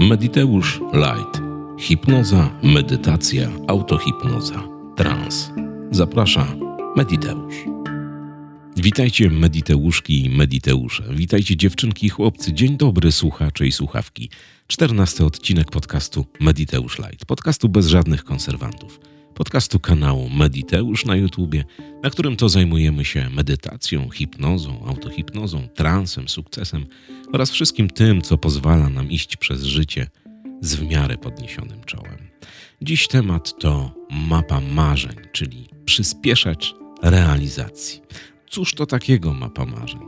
Mediteusz Light. Hipnoza, medytacja, autohipnoza, trans. Zaprasza Mediteusz. Witajcie Mediteuszki i Mediteusze. Witajcie dziewczynki i chłopcy. Dzień dobry słuchacze i słuchawki. Czternasty odcinek podcastu Mediteusz Light. Podcastu bez żadnych konserwantów. Podcastu kanału Mediteusz na YouTubie, na którym to zajmujemy się medytacją, hipnozą, autohipnozą, transem, sukcesem oraz wszystkim tym, co pozwala nam iść przez życie z w miarę podniesionym czołem. Dziś temat to mapa marzeń, czyli przyspieszacz realizacji. Cóż to takiego mapa marzeń?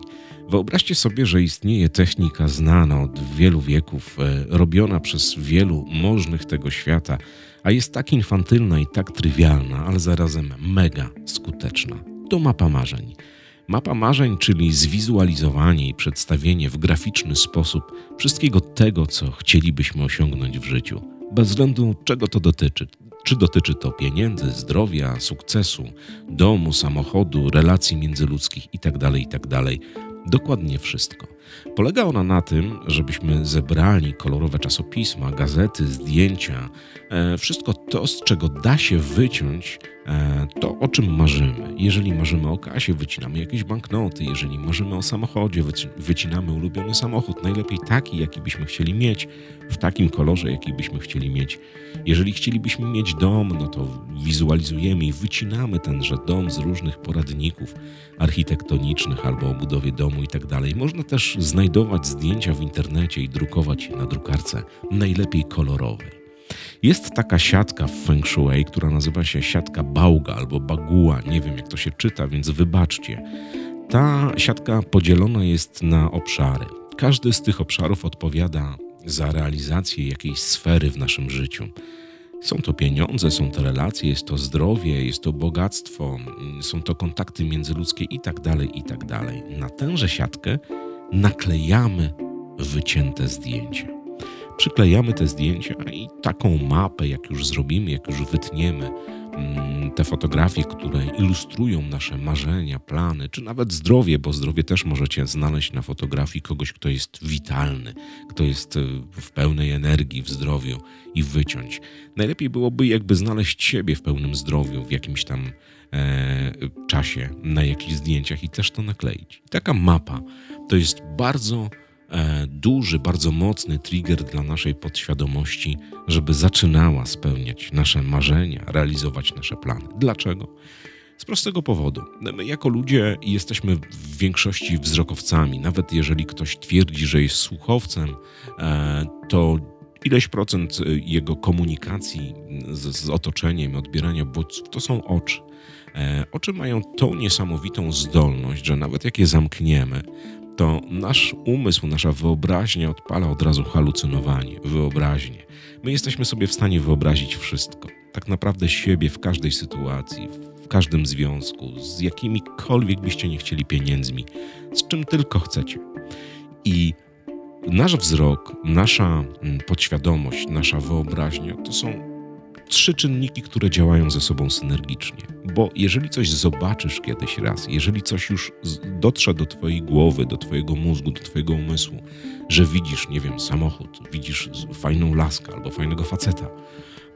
Wyobraźcie sobie, że istnieje technika znana od wielu wieków, e, robiona przez wielu możnych tego świata, a jest tak infantylna i tak trywialna, ale zarazem mega skuteczna. To mapa marzeń. Mapa marzeń, czyli zwizualizowanie i przedstawienie w graficzny sposób wszystkiego tego, co chcielibyśmy osiągnąć w życiu, bez względu czego to dotyczy. Czy dotyczy to pieniędzy, zdrowia, sukcesu, domu, samochodu, relacji międzyludzkich itd., itd. Dokładnie wszystko. Polega ona na tym, żebyśmy zebrali kolorowe czasopisma, gazety, zdjęcia, e, wszystko to, z czego da się wyciąć to, o czym marzymy. Jeżeli marzymy o kasie, wycinamy jakieś banknoty. Jeżeli marzymy o samochodzie, wycinamy ulubiony samochód. Najlepiej taki, jaki byśmy chcieli mieć, w takim kolorze, jaki byśmy chcieli mieć. Jeżeli chcielibyśmy mieć dom, no to wizualizujemy i wycinamy tenże dom z różnych poradników architektonicznych albo o budowie domu i tak dalej. Można też znajdować zdjęcia w internecie i drukować je na drukarce, najlepiej kolorowej. Jest taka siatka w Feng Shui, która nazywa się siatka Bauga albo Baguła, nie wiem jak to się czyta, więc wybaczcie. Ta siatka podzielona jest na obszary. Każdy z tych obszarów odpowiada za realizację jakiejś sfery w naszym życiu. Są to pieniądze, są to relacje, jest to zdrowie, jest to bogactwo, są to kontakty międzyludzkie itd., tak itd. Tak na tęże siatkę naklejamy wycięte zdjęcia. Przyklejamy te zdjęcia i taką mapę, jak już zrobimy, jak już wytniemy, mm, te fotografie, które ilustrują nasze marzenia, plany, czy nawet zdrowie, bo zdrowie też możecie znaleźć na fotografii kogoś, kto jest witalny, kto jest e, w pełnej energii, w zdrowiu i wyciąć. Najlepiej byłoby jakby znaleźć siebie w pełnym zdrowiu, w jakimś tam e, czasie, na jakichś zdjęciach i też to nakleić. I taka mapa to jest bardzo duży, bardzo mocny trigger dla naszej podświadomości, żeby zaczynała spełniać nasze marzenia, realizować nasze plany. Dlaczego? Z prostego powodu. My jako ludzie jesteśmy w większości wzrokowcami. Nawet jeżeli ktoś twierdzi, że jest słuchowcem, e, to ileś procent jego komunikacji z, z otoczeniem, odbierania bodźców to są oczy. E, oczy mają tą niesamowitą zdolność, że nawet jak je zamkniemy, to nasz umysł, nasza wyobraźnia odpala od razu halucynowanie, wyobraźnię. My jesteśmy sobie w stanie wyobrazić wszystko. Tak naprawdę siebie w każdej sytuacji, w każdym związku, z jakimikolwiek byście nie chcieli pieniędzmi, z czym tylko chcecie. I nasz wzrok, nasza mm, podświadomość, nasza wyobraźnia to są trzy czynniki, które działają ze sobą synergicznie. Bo jeżeli coś zobaczysz kiedyś raz, jeżeli coś już dotrze do Twojej głowy, do Twojego mózgu, do Twojego umysłu, że widzisz, nie wiem, samochód, widzisz fajną laskę albo fajnego faceta,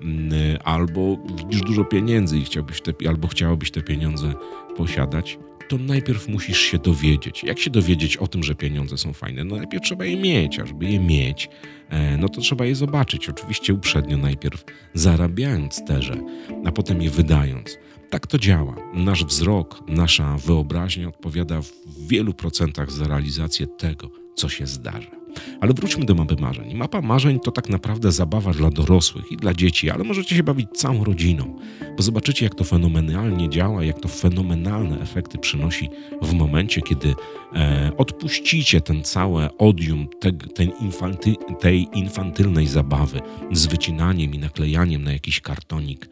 mm, albo widzisz dużo pieniędzy i chciałbyś te, albo chciałabyś te pieniądze posiadać, to najpierw musisz się dowiedzieć. Jak się dowiedzieć o tym, że pieniądze są fajne? No najpierw trzeba je mieć, a żeby je mieć, e, no to trzeba je zobaczyć. Oczywiście uprzednio najpierw zarabiając terze, a potem je wydając. Tak to działa. Nasz wzrok, nasza wyobraźnia odpowiada w wielu procentach za realizację tego, co się zdarza. Ale wróćmy do mapy marzeń. Mapa marzeń to tak naprawdę zabawa dla dorosłych i dla dzieci, ale możecie się bawić całą rodziną, bo zobaczycie, jak to fenomenalnie działa, jak to fenomenalne efekty przynosi w momencie, kiedy e, odpuścicie ten całe odium te, ten infanty, tej infantylnej zabawy z wycinaniem i naklejaniem na jakiś kartonik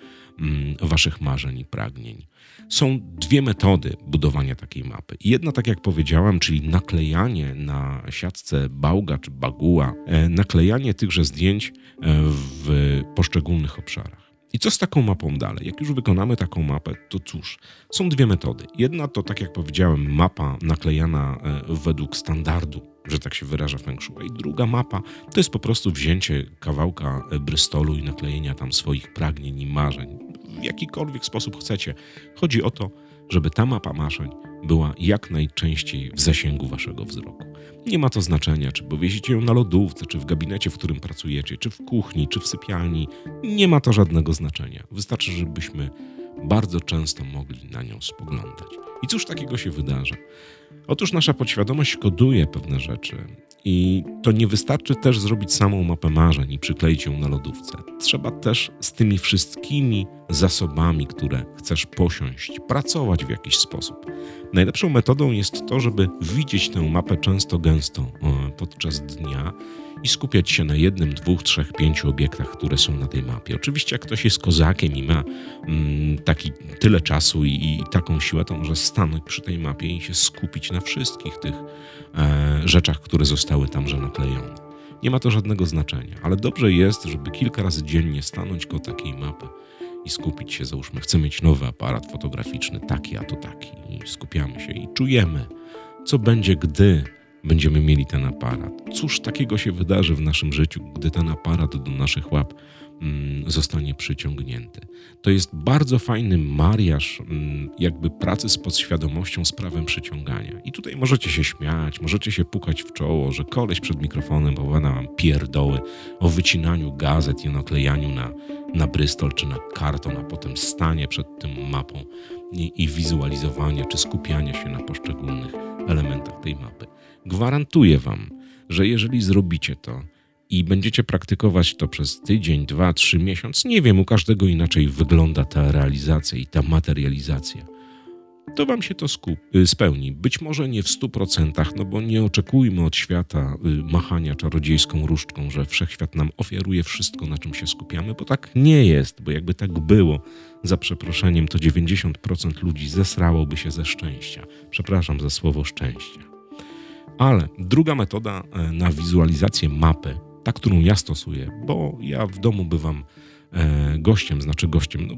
waszych marzeń i pragnień. Są dwie metody budowania takiej mapy. Jedna, tak jak powiedziałem, czyli naklejanie na siatce bałga czy baguła, e, naklejanie tychże zdjęć e, w poszczególnych obszarach. I co z taką mapą dalej? Jak już wykonamy taką mapę, to cóż, są dwie metody. Jedna to, tak jak powiedziałem, mapa naklejana e, według standardu że tak się wyraża Feng Shui. Druga mapa to jest po prostu wzięcie kawałka Brystolu i naklejenia tam swoich pragnień i marzeń. W jakikolwiek sposób chcecie. Chodzi o to, żeby ta mapa marzeń była jak najczęściej w zasięgu waszego wzroku. Nie ma to znaczenia, czy powiesicie ją na lodówce, czy w gabinecie, w którym pracujecie, czy w kuchni, czy w sypialni. Nie ma to żadnego znaczenia. Wystarczy, żebyśmy bardzo często mogli na nią spoglądać. I cóż takiego się wydarza? Otóż nasza podświadomość koduje pewne rzeczy i to nie wystarczy też zrobić samą mapę marzeń i przykleić ją na lodówce. Trzeba też z tymi wszystkimi zasobami, które chcesz posiąść, pracować w jakiś sposób. Najlepszą metodą jest to, żeby widzieć tę mapę często gęsto e, podczas dnia i skupiać się na jednym, dwóch, trzech, pięciu obiektach, które są na tej mapie. Oczywiście, jak ktoś jest kozakiem i ma mm, taki tyle czasu i, i, taką siłę, to może stanąć przy tej mapie i się skupić na wszystkich tych e, rzeczach, które zostały tamże naklejone. Nie ma to żadnego znaczenia, ale dobrze jest, żeby kilka razy dziennie stanąć koło takiej mapy i skupić się. Załóżmy, chcę mieć nowy aparat fotograficzny, taki, a to taki, i skupiamy się i czujemy, co będzie, gdy będziemy mieli ten aparat. Cóż takiego się wydarzy w naszym życiu, gdy ten aparat do naszych łap mm, zostanie przyciągnięty. To jest bardzo fajny mariaż mm, jakby pracy z podświadomością z prawem przyciągania. I tutaj możecie się śmiać, możecie się pukać w czoło, że koleś przed mikrofonem powiada wam pierdoły o wycinaniu gazet i naklejaniu na, na brystol czy na karton, a potem stanie przed tym mapą i, i wizualizowanie czy skupianie się na poszczególnych elementach tej mapy. Gwarantuję Wam, że jeżeli zrobicie to i będziecie praktykować to przez tydzień, dwa, trzy miesiąc, nie wiem, u każdego inaczej wygląda ta realizacja i ta materializacja, to Wam się to skup, y, spełni. Być może nie w stu procentach, no bo nie oczekujmy od świata y, machania czarodziejską różdżką, że wszechświat nam ofiaruje wszystko, na czym się skupiamy, bo tak nie jest, bo jakby tak było, za przeproszeniem, to 90% ludzi zesrałoby się ze szczęścia. Przepraszam za słowo szczęścia. Ale druga metoda e, na wizualizację mapy, ta, którą ja stosuję, bo ja w domu bywam e, gościem, znaczy gościem, no,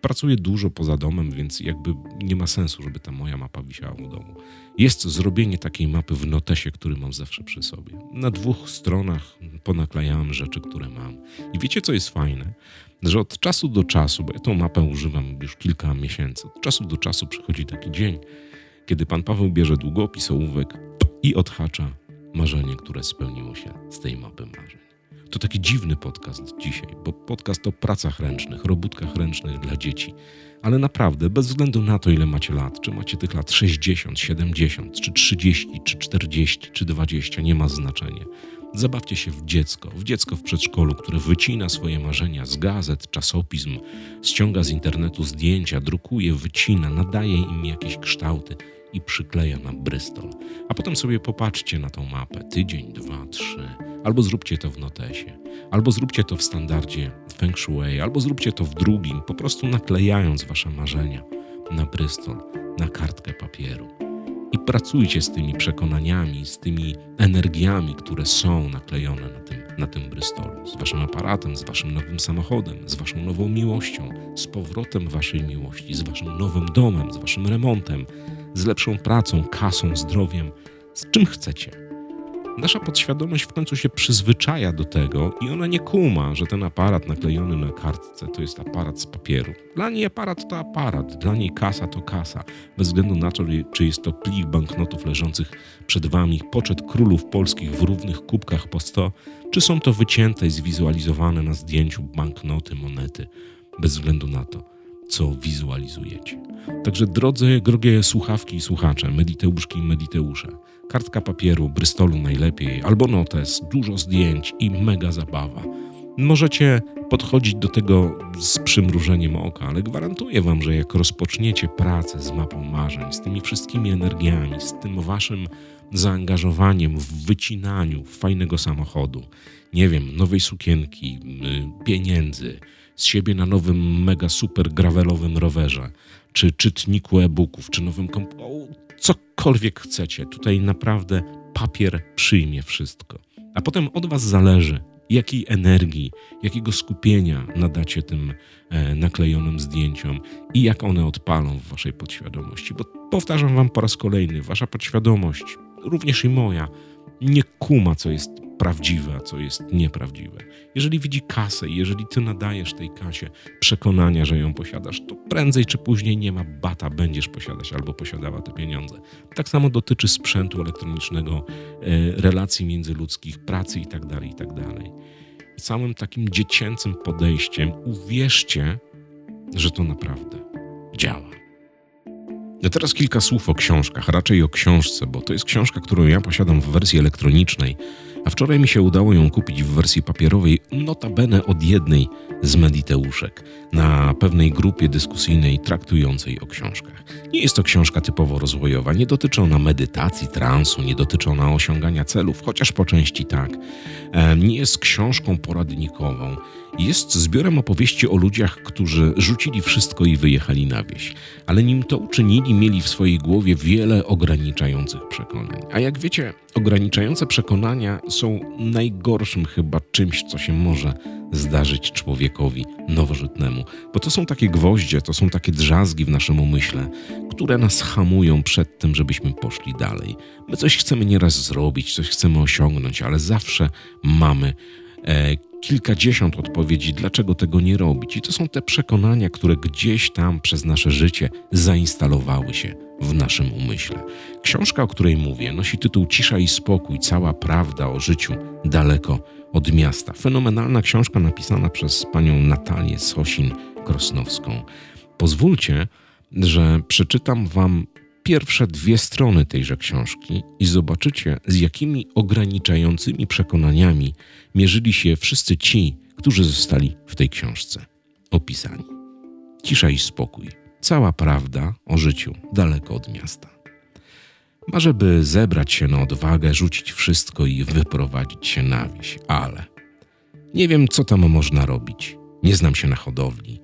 pracuję dużo poza domem, więc jakby nie ma sensu, żeby ta moja mapa wisiała w domu. Jest zrobienie takiej mapy w notesie, który mam zawsze przy sobie. Na dwóch stronach ponaklejałem rzeczy, które mam. I wiecie, co jest fajne? Że od czasu do czasu, bo ja tą mapę używam już kilka miesięcy, od czasu do czasu przychodzi taki dzień, kiedy pan Paweł bierze długopis, ołówek, i odhacza marzenie, które spełniło się z tej mapy marzeń. To taki dziwny podcast dzisiaj, bo podcast o pracach ręcznych, robótkach ręcznych dla dzieci. Ale naprawdę, bez względu na to, ile macie lat, czy macie tych lat 60, 70, czy 30, czy 40, czy 20, nie ma znaczenia. Zabawcie się w dziecko, w dziecko w przedszkolu, które wycina swoje marzenia z gazet, czasopism, ściąga z internetu zdjęcia, drukuje, wycina, nadaje im jakieś kształty i przykleja na Bristol. A potem sobie popatrzcie na tą mapę. Tydzień, dwa, trzy, albo zróbcie to w notesie, albo zróbcie to w standardzie Feng Shui, albo zróbcie to w drugim, po prostu naklejając wasze marzenia na Bristol, na kartkę papieru. I pracujcie z tymi przekonaniami, z tymi energiami, które są naklejone na tym, na tym Bristolu, z waszym aparatem, z waszym nowym samochodem, z waszą nową miłością, z powrotem waszej miłości, z waszym nowym domem, z waszym remontem, z lepszą pracą, kasą, zdrowiem, z czym chcecie. Nasza podświadomość w końcu się przyzwyczaja do tego i ona nie kuma, że ten aparat naklejony na kartce to jest aparat z papieru. Dla niej aparat to aparat, dla niej kasa to kasa, bez względu na to, czy jest to plik banknotów leżących przed wami, poczet królów polskich w równych kubkach po 100, czy są to wycięte i zwizualizowane na zdjęciu banknoty, monety, bez względu na to co wizualizujecie. Także drodzy, drogie słuchawki i słuchacze, mediteuszki i mediteusze, kartka papieru, brystolu najlepiej, albo notes, dużo zdjęć i mega zabawa. Możecie podchodzić do tego z przymrużeniem oka, ale gwarantuję Wam, że jak rozpoczniecie pracę z mapą marzeń, z tymi wszystkimi energiami, z tym Waszym zaangażowaniem w wycinaniu fajnego samochodu, nie wiem, nowej sukienki, y, pieniędzy, z siebie na nowym mega super gravelowym rowerze, czy czytniku e-booków, czy nowym komputerze, cokolwiek chcecie. Tutaj naprawdę papier przyjmie wszystko. A potem od Was zależy, jakiej energii, jakiego skupienia nadacie tym e, naklejonym zdjęciom i jak one odpalą w Waszej podświadomości. Bo powtarzam Wam po raz kolejny, Wasza podświadomość również i moja, nie kuma, co jest prawdziwe, a co jest nieprawdziwe. Jeżeli widzi kasę jeżeli ty nadajesz tej kasie przekonania, że ją posiadasz, to prędzej czy później nie ma bata, będziesz posiadać albo posiadała te pieniądze. Tak samo dotyczy sprzętu elektronicznego, e, relacji międzyludzkich, pracy itd., tak itd. Tak Całym takim dziecięcym podejściem uwierzcie, że to naprawdę działa. Teraz kilka słów o książkach, raczej o książce, bo to jest książka, którą ja posiadam w wersji elektronicznej, a wczoraj mi się udało ją kupić w wersji papierowej, notabene od jednej z mediteuszek, na pewnej grupie dyskusyjnej traktującej o książkach. Nie jest to książka typowo rozwojowa, nie dotyczy ona medytacji, transu, nie dotyczy ona osiągania celów, chociaż po części tak. E, nie jest książką poradnikową, jest zbiorem opowieści o ludziach, którzy rzucili wszystko i wyjechali na wieś, ale nim to uczynili, mieli w swojej głowie wiele ograniczających przekonań. A jak wiecie, ograniczające przekonania są najgorszym chyba czymś, co się może zdarzyć człowiekowi nowożytnemu, bo to są takie gwoździe, to są takie drzazgi w naszym umyśle, które nas hamują przed tym, żebyśmy poszli dalej. My coś chcemy nieraz zrobić, coś chcemy osiągnąć, ale zawsze mamy e, kilkadziesiąt odpowiedzi, dlaczego tego nie robić. I to są te przekonania, które gdzieś tam przez nasze życie zainstalowały się w naszym umyśle. Książka, o której mówię, nosi tytuł Cisza i spokój, cała prawda o życiu daleko od miasta. Fenomenalna książka napisana przez panią Natalię Sosin-Krosnowską. Pozwólcie, że przeczytam wam pierwsze dwie strony tejże książki i zobaczycie, z jakimi ograniczającymi przekonaniami mierzyli się wszyscy ci, którzy zostali w tej książce opisani. Cisza i spokój. Cała prawda o życiu daleko od miasta. Marzę, by zebrać się na odwagę, rzucić wszystko i wyprowadzić się na wieś, ale nie wiem, co tam można robić. Nie znam się na hodowli.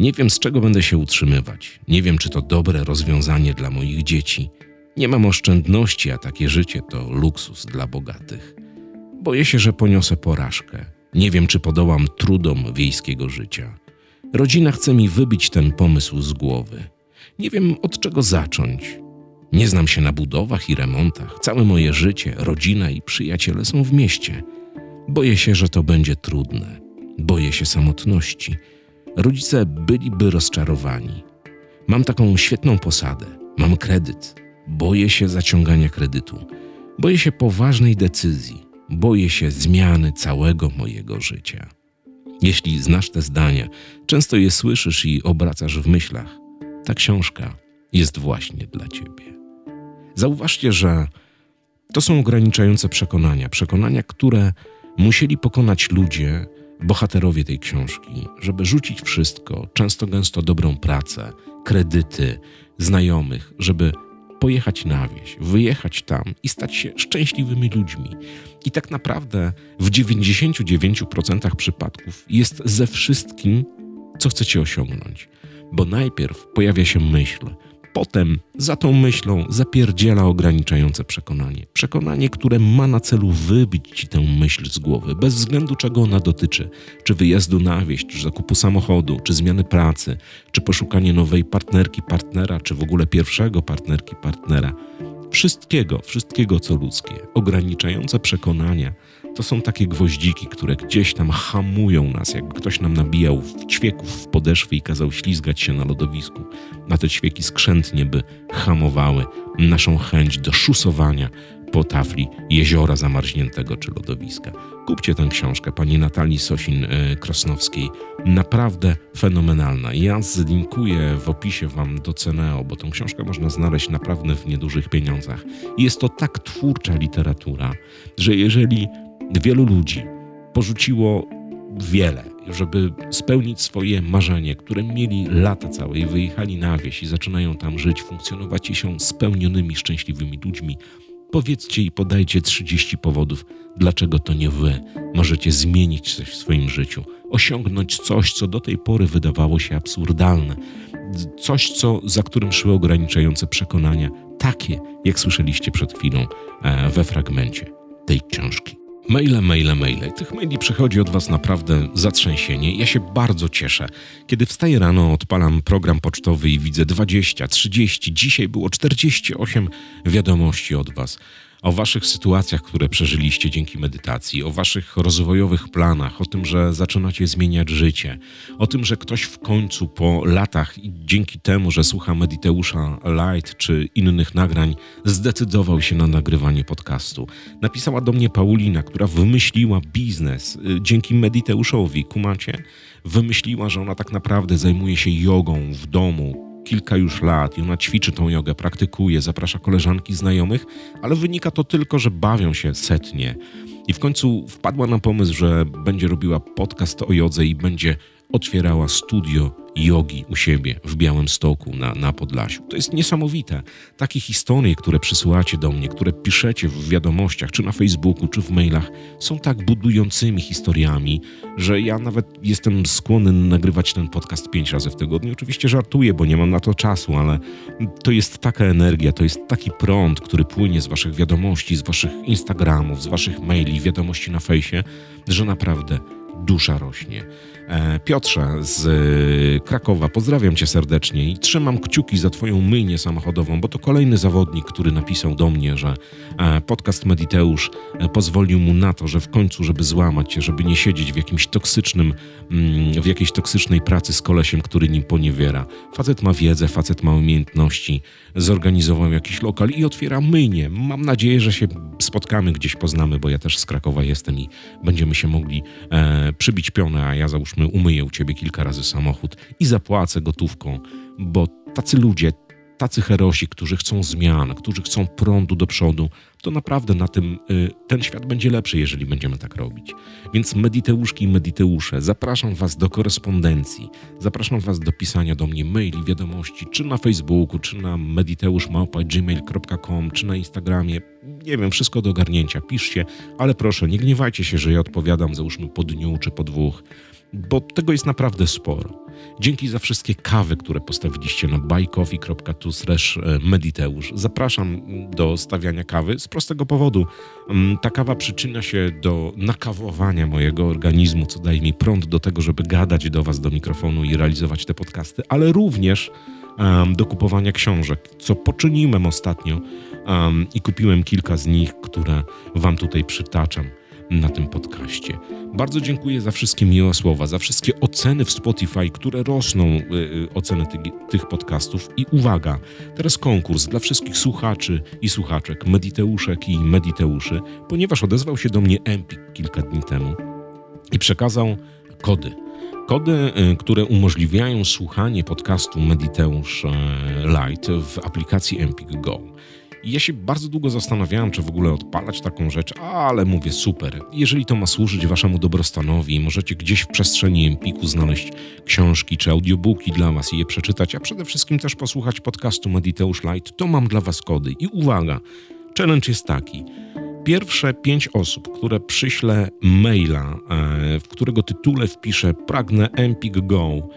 Nie wiem, z czego będę się utrzymywać. Nie wiem, czy to dobre rozwiązanie dla moich dzieci. Nie mam oszczędności, a takie życie to luksus dla bogatych. Boję się, że poniosę porażkę. Nie wiem, czy podołam trudom wiejskiego życia. Rodzina chce mi wybić ten pomysł z głowy. Nie wiem, od czego zacząć. Nie znam się na budowach i remontach. Całe moje życie, rodzina i przyjaciele są w mieście. Boję się, że to będzie trudne. Boję się samotności. Rodzice byliby rozczarowani. Mam taką świetną posadę, mam kredyt. Boję się zaciągania kredytu. Boję się poważnej decyzji. Boję się zmiany całego mojego życia. Jeśli znasz te zdania, często je słyszysz i obracasz w myślach, ta książka jest właśnie dla ciebie. Zauważcie, że to są ograniczające przekonania, przekonania, które musieli pokonać ludzie, bohaterowie tej książki, żeby rzucić wszystko, często gęsto dobrą pracę, kredyty, znajomych, żeby pojechać na wieś, wyjechać tam i stać się szczęśliwymi ludźmi. I tak naprawdę w 99% przypadków jest ze wszystkim, co chcecie osiągnąć. Bo najpierw pojawia się myśl, Potem za tą myślą zapierdziela ograniczające przekonanie. Przekonanie, które ma na celu wybić ci tę myśl z głowy, bez względu czego ona dotyczy. Czy wyjazdu na wieś, czy zakupu samochodu, czy zmiany pracy, czy poszukanie nowej partnerki, partnera, czy w ogóle pierwszego partnerki, partnera. Wszystkiego, wszystkiego co ludzkie. Ograniczające przekonania to są takie gwoździki, które gdzieś tam hamują nas, jakby ktoś nam nabijał w ćwieków w podeszwy i kazał ślizgać się na lodowisku. Na te ćwieki skrzętnie by hamowały naszą chęć do szusowania po tafli jeziora zamarzniętego czy lodowiska. Kupcie tę książkę pani Natalii Sosin-Krosnowskiej. Naprawdę fenomenalna. Ja zlinkuję w opisie wam do Ceneo, bo tę książkę można znaleźć naprawdę w niedużych pieniądzach. Jest to tak twórcza literatura, że jeżeli wielu ludzi porzuciło wiele, żeby spełnić swoje marzenie, które mieli lata całe i wyjechali na wieś i zaczynają tam żyć, funkcjonować i się spełnionymi, szczęśliwymi ludźmi. Powiedzcie i podajcie 30 powodów, dlaczego to nie wy możecie zmienić coś w swoim życiu, osiągnąć coś, co do tej pory wydawało się absurdalne, coś, co, za którym szły ograniczające przekonania, takie, jak słyszeliście przed chwilą e, we fragmencie tej książki. Maile, maile, maile. Tych maili przychodzi od Was naprawdę zatrzęsienie. Ja się bardzo cieszę. Kiedy wstaję rano, odpalam program pocztowy i widzę 20, 30, dzisiaj było 48 wiadomości od Was o waszych sytuacjach, które przeżyliście dzięki medytacji, o waszych rozwojowych planach, o tym, że zaczynacie zmieniać życie, o tym, że ktoś w końcu po latach i dzięki temu, że słucha Mediteusza Light czy innych nagrań, zdecydował się na nagrywanie podcastu. Napisała do mnie Paulina, która wymyśliła biznes y, dzięki Mediteuszowi, kumacie? Wymyśliła, że ona tak naprawdę zajmuje się jogą w domu, kilka już lat i ona ćwiczy tą jogę, praktykuje, zaprasza koleżanki, znajomych, ale wynika to tylko, że bawią się setnie. I w końcu wpadła na pomysł, że będzie robiła podcast o jodze i będzie otwierała studio jogi u siebie w Białym Stoku na, na Podlasiu. To jest niesamowite. Takie historie, które przysyłacie do mnie, które piszecie w wiadomościach, czy na Facebooku, czy w mailach, są tak budującymi historiami, że ja nawet jestem skłonny nagrywać ten podcast pięć razy w tygodniu. Oczywiście żartuję, bo nie mam na to czasu, ale to jest taka energia, to jest taki prąd, który płynie z waszych wiadomości, z waszych Instagramów, z waszych maili, wiadomości na fejsie, że naprawdę dusza rośnie. E, Piotrze z e, Krakowa, pozdrawiam cię serdecznie i trzymam kciuki za twoją myjnię samochodową, bo to kolejny zawodnik, który napisał do mnie, że e, podcast Mediteusz pozwolił mu na to, że w końcu, żeby złamać się, żeby nie siedzieć w jakimś toksycznym, mm, w jakiejś toksycznej pracy z kolesiem, który nim poniewiera. Facet ma wiedzę, facet ma umiejętności, zorganizował jakiś lokal i otwiera myjnię. Mam nadzieję, że się spotkamy, gdzieś poznamy, bo ja też z Krakowa jestem i będziemy się mogli e, przybić pionę, a ja załóżmy umyję u ciebie kilka razy samochód i zapłacę gotówką, bo tacy ludzie, tacy herosi, którzy chcą zmian, którzy chcą prądu do przodu, to naprawdę na tym y, ten świat będzie lepszy, jeżeli będziemy tak robić. Więc mediteuszki i mediteusze, zapraszam Was do korespondencji, zapraszam Was do pisania do mnie maili, wiadomości, czy na Facebooku, czy na mediteuszmałpa.gmail.com, czy na Instagramie. Nie wiem, wszystko do ogarnięcia. Piszcie, ale proszę, nie gniewajcie się, że ja odpowiadam, załóżmy po dniu czy po dwóch bo tego jest naprawdę sporo. Dzięki za wszystkie kawy, które postawiliście na e, mediteusz. Zapraszam do stawiania kawy z prostego powodu. Mm, ta kawa przyczynia się do nakawowania mojego organizmu, co daje mi prąd do tego, żeby gadać do Was do mikrofonu i realizować te podcasty, ale również um, do kupowania książek, co poczyniłem ostatnio um, i kupiłem kilka z nich, które Wam tutaj przytaczam na tym podcaście. Bardzo dziękuję za wszystkie miłe słowa, za wszystkie oceny w Spotify, które rosną, yy, oceny ty, tych podcastów. I uwaga, teraz konkurs dla wszystkich słuchaczy i słuchaczek, mediteuszek i mediteuszy, ponieważ odezwał się do mnie Empik kilka dni temu i przekazał kody. Kody, y, które umożliwiają słuchanie podcastu Mediteusz Light w aplikacji Empik Go. I ja się bardzo długo zastanawiałem, czy w ogóle odpalać taką rzecz, ale mówię super. Jeżeli to ma służyć waszemu dobrostanowi, możecie gdzieś w przestrzeni Empiku znaleźć książki czy audiobooki dla was i je przeczytać, a przede wszystkim też posłuchać podcastu Mediteusz Light, to mam dla was kody. I uwaga, challenge jest taki. Pierwsze pięć osób, które przyślę maila, e, w którego tytule wpiszę pragnę Empik Go,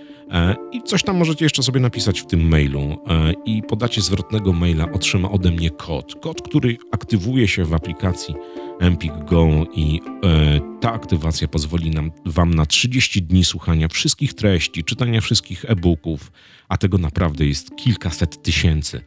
I coś tam możecie jeszcze sobie napisać w tym mailu e, i podacie zwrotnego maila otrzyma ode mnie kod. Kod, który aktywuje się w aplikacji Empik Go i e, ta aktywacja pozwoli nam, Wam na 30 dni słuchania wszystkich treści, czytania wszystkich e-booków, a tego naprawdę jest kilkaset tysięcy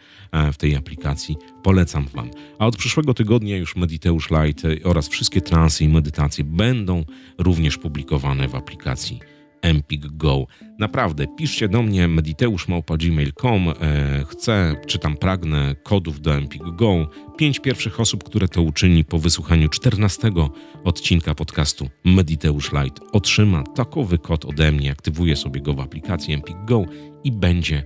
w tej aplikacji. Polecam Wam. A od przyszłego tygodnia już Mediteusz Light oraz wszystkie transy i medytacje będą również publikowane w aplikacji Empik Go. Naprawdę, piszcie do mnie mediteuszmałpa.gmail.com e, Chcę, czy tam pragnę kodów do Empik Go. Pięć pierwszych osób, które to uczyni po wysłuchaniu 14 odcinka podcastu Mediteusz Light otrzyma takowy kod ode mnie, aktywuje sobie go w aplikacji Empik Go i będzie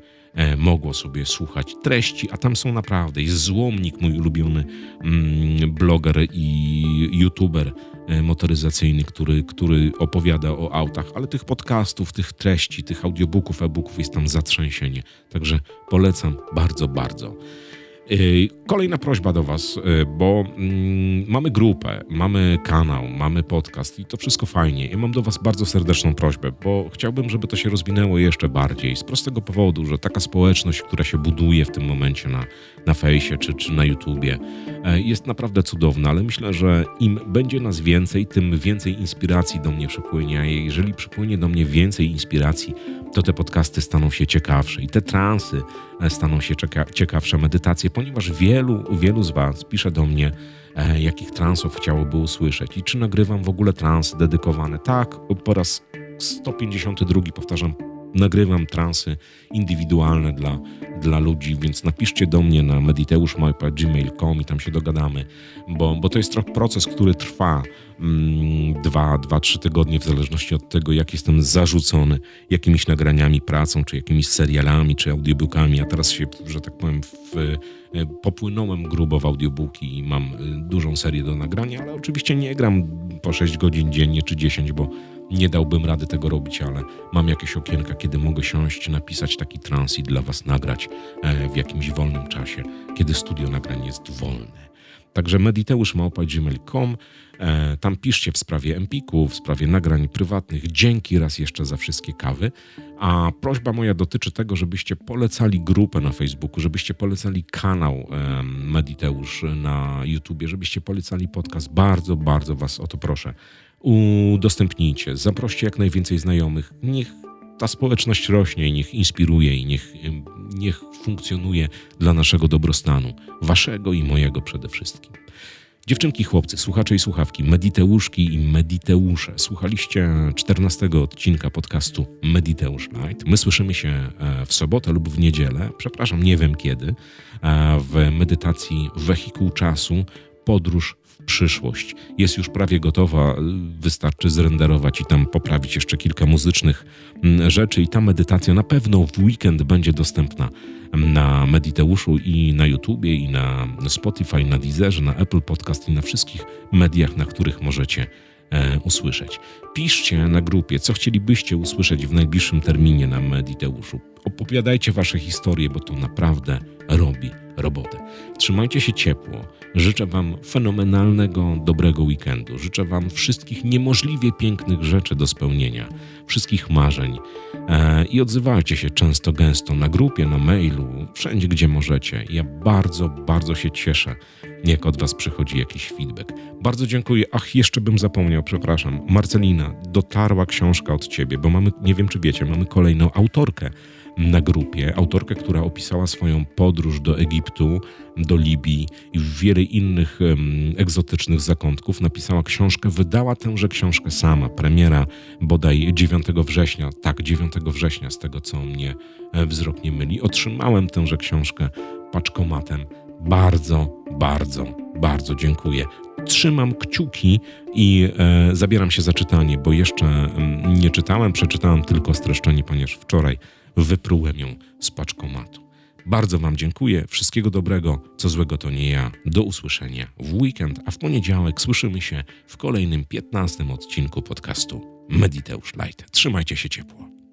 mogło sobie słuchać treści, a tam są naprawdę, jest Złomnik, mój ulubiony mm, bloger i youtuber e, motoryzacyjny, który, który opowiada o autach, ale tych podcastów, tych treści, tych audiobooków, e-booków jest tam zatrzęsienie. Także polecam bardzo, bardzo. Y, kolejna prośba do Was, y, bo mm, mamy grupę, mamy kanał, mamy podcast i to wszystko fajnie. Ja mam do Was bardzo serdeczną prośbę, bo chciałbym, żeby to się rozwinęło jeszcze bardziej. Z prostego powodu, że taka społeczność, która się buduje w tym momencie na, na fejsie czy, czy na YouTubie, e, jest naprawdę cudowna, ale myślę, że im będzie nas więcej, tym więcej inspiracji do mnie przypłynie. A jeżeli przypłynie do mnie więcej inspiracji, to te podcasty staną się ciekawsze i te transy e, staną się ciekawsze, medytacje, ponieważ wielu, wielu z Was pisze do mnie, e, jakich transów chciałoby usłyszeć i czy nagrywam w ogóle trans dedykowane. Tak, po raz 152 powtarzam, nagrywam transy indywidualne dla, dla ludzi, więc napiszcie do mnie na mediteuszmałpa.gmail.com i tam się dogadamy, bo, bo to jest proces, który trwa mm, dwa, dwa, trzy tygodnie w zależności od tego, jak jestem zarzucony jakimiś nagraniami, pracą, czy jakimiś serialami, czy audiobookami. A teraz się, że tak powiem, w, e, popłynąłem grubo w audiobooki i mam e, dużą serię do nagrania, ale oczywiście nie gram po 6 godzin dziennie czy 10, bo nie dałbym rady tego robić, ale mam jakieś okienka, kiedy mogę siąść, napisać taki trans i dla Was nagrać e, w jakimś wolnym czasie, kiedy studio nagrań jest wolne. Także mediteusz.gmail.com e, Tam piszcie w sprawie Empiku, w sprawie nagrań prywatnych. Dzięki raz jeszcze za wszystkie kawy. A prośba moja dotyczy tego, żebyście polecali grupę na Facebooku, żebyście polecali kanał Mediteusz na YouTubie, żebyście polecali podcast. Bardzo, bardzo Was o to proszę udostępnijcie, zaproście jak najwięcej znajomych. Niech ta społeczność rośnie niech inspiruje i niech, niech funkcjonuje dla naszego dobrostanu, waszego i mojego przede wszystkim. Dziewczynki, chłopcy, słuchacze i słuchawki, mediteuszki i mediteusze, słuchaliście 14 odcinka podcastu Mediteusz Light. My słyszymy się e, w sobotę lub w niedzielę, przepraszam, nie wiem kiedy, e, w medytacji Wehikuł Czasu, podróż przyszłość. Jest już prawie gotowa, wystarczy zrenderować i tam poprawić jeszcze kilka muzycznych mm, rzeczy i ta medytacja na pewno w weekend będzie dostępna na Mediteuszu i na YouTubie i na Spotify, na Deezerze, na Apple Podcast i na wszystkich mediach, na których możecie e, usłyszeć. Piszcie na grupie, co chcielibyście usłyszeć w najbliższym terminie na Mediteuszu. Opowiadajcie wasze historie, bo to naprawdę robi robotę. Trzymajcie się ciepło. Życzę Wam fenomenalnego, dobrego weekendu. Życzę Wam wszystkich niemożliwie pięknych rzeczy do spełnienia, wszystkich marzeń. E, I odzywajcie się często, gęsto na grupie, na mailu, wszędzie, gdzie możecie. Ja bardzo, bardzo się cieszę, jak od Was przychodzi jakiś feedback. Bardzo dziękuję. Ach, jeszcze bym zapomniał, przepraszam. Marcelina, dotarła książka od Ciebie, bo mamy, nie wiem czy wiecie, mamy kolejną autorkę na grupie, autorkę, która opisała swoją podróż do Egiptu, do Libii i w wiele innych um, egzotycznych zakątków. Napisała książkę, wydała tęże książkę sama. Premiera bodaj 9 września, tak, 9 września, z tego co mnie e, wzrok nie myli. Otrzymałem tęże książkę paczkomatem. Bardzo, bardzo, bardzo dziękuję. Trzymam kciuki i e, zabieram się za czytanie, bo jeszcze mm, nie czytałem, przeczytałem tylko streszczenie, ponieważ wczoraj wyprułem ją z paczkomatu. Bardzo Wam dziękuję, wszystkiego dobrego, co złego to nie ja. Do usłyszenia w weekend, a w poniedziałek słyszymy się w kolejnym 15 odcinku podcastu Mediteusz Light. Trzymajcie się ciepło.